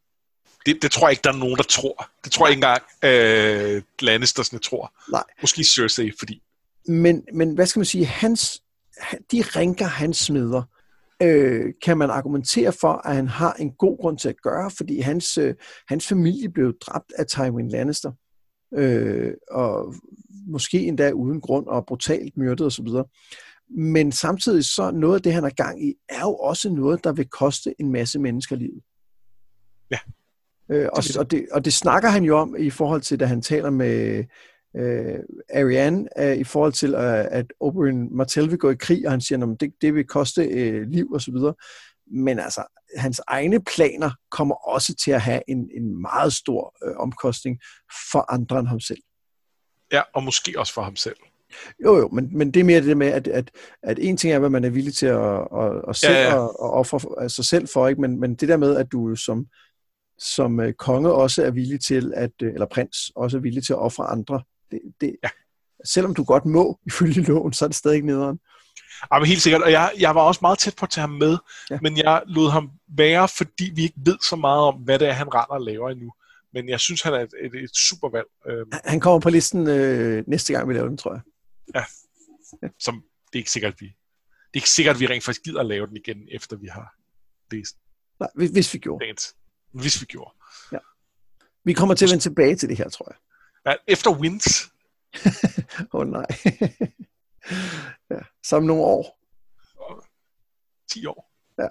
[SPEAKER 2] Det, det tror jeg ikke, der er nogen, der tror. Det tror jeg ikke engang øh, Lannistersne tror.
[SPEAKER 1] Nej.
[SPEAKER 2] Måske Cersei, fordi...
[SPEAKER 1] Men, men hvad skal man sige, hans, de rinker, han smider, øh, kan man argumentere for, at han har en god grund til at gøre, fordi hans, øh, hans familie blev dræbt af Tywin Lannister, øh, og måske endda uden grund og brutalt myrdet osv. Men samtidig så noget af det, han er gang i, er jo også noget, der vil koste en masse mennesker livet.
[SPEAKER 2] Ja.
[SPEAKER 1] Øh, og, og, det, og det snakker han jo om i forhold til, da han taler med øh, Ariane øh, i forhold til, øh, at Oberyn Martell vil gå i krig, og han siger, at det, det vil koste øh, liv og så videre. Men altså, hans egne planer kommer også til at have en, en meget stor øh, omkostning for andre end ham selv.
[SPEAKER 2] Ja, og måske også for ham selv.
[SPEAKER 1] Jo, jo, men, men det er mere det med, at, at, at en ting er, hvad man er villig til at, at, at selv ja, ja. At, at ofre sig selv for, ikke? Men, men det der med, at du som, som øh, konge også er villig til, at, øh, eller prins også er villig til at ofre andre, det, det, ja. selvom du godt må ifølge loven, så er det stadig nederen.
[SPEAKER 2] Ja, men helt sikkert, og jeg, jeg var også meget tæt på at tage ham med, ja. men jeg lod ham være, fordi vi ikke ved så meget om, hvad det er, han render og laver endnu. Men jeg synes, han er et, et, et super valg.
[SPEAKER 1] Øhm. Han kommer på listen øh, næste gang, vi laver den, tror jeg.
[SPEAKER 2] Ja, som det er ikke sikkert, vi det er ikke sikkert, at vi rent faktisk gider at lave den igen, efter vi har læst
[SPEAKER 1] Nej, hvis vi gjorde.
[SPEAKER 2] Hvis vi gjorde.
[SPEAKER 1] Ja. Vi kommer til at vende tilbage til det her, tror jeg.
[SPEAKER 2] Ja, efter Wins.
[SPEAKER 1] Åh oh, nej. ja, som nogle år.
[SPEAKER 2] 10 år.
[SPEAKER 1] Ja.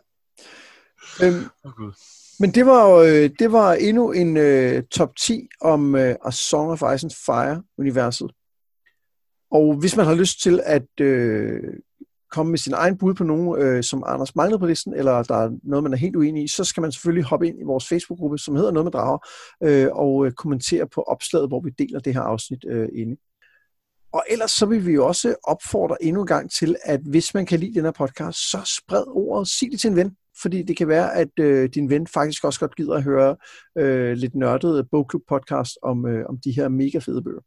[SPEAKER 1] Øhm, oh, God. Men det var, øh, det var endnu en uh, top 10 om uh, A Song of Ice and Fire-universet. Og hvis man har lyst til at uh, komme med sin egen bud på nogen, øh, som Anders mangler på listen, eller der er noget, man er helt uenig i, så skal man selvfølgelig hoppe ind i vores Facebook-gruppe, som hedder Noget med Drager, øh, og øh, kommentere på opslaget, hvor vi deler det her afsnit øh, inde. Og ellers så vil vi jo også opfordre endnu en gang til, at hvis man kan lide den her podcast, så spred ordet, sig det til en ven, fordi det kan være, at øh, din ven faktisk også godt gider at høre øh, lidt nørdet bogklub-podcast om, øh, om de her mega fede bøger.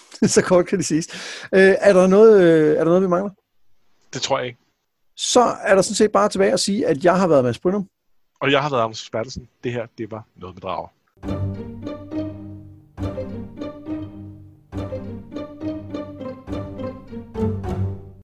[SPEAKER 1] så kort kan det siges. Øh, er, der noget, øh, er der noget, vi mangler?
[SPEAKER 2] Det tror jeg ikke.
[SPEAKER 1] Så er der sådan set bare tilbage at sige, at jeg har været Mads Brynum.
[SPEAKER 2] Og jeg har været Anders Spertelsen. Det her, det var noget med drager.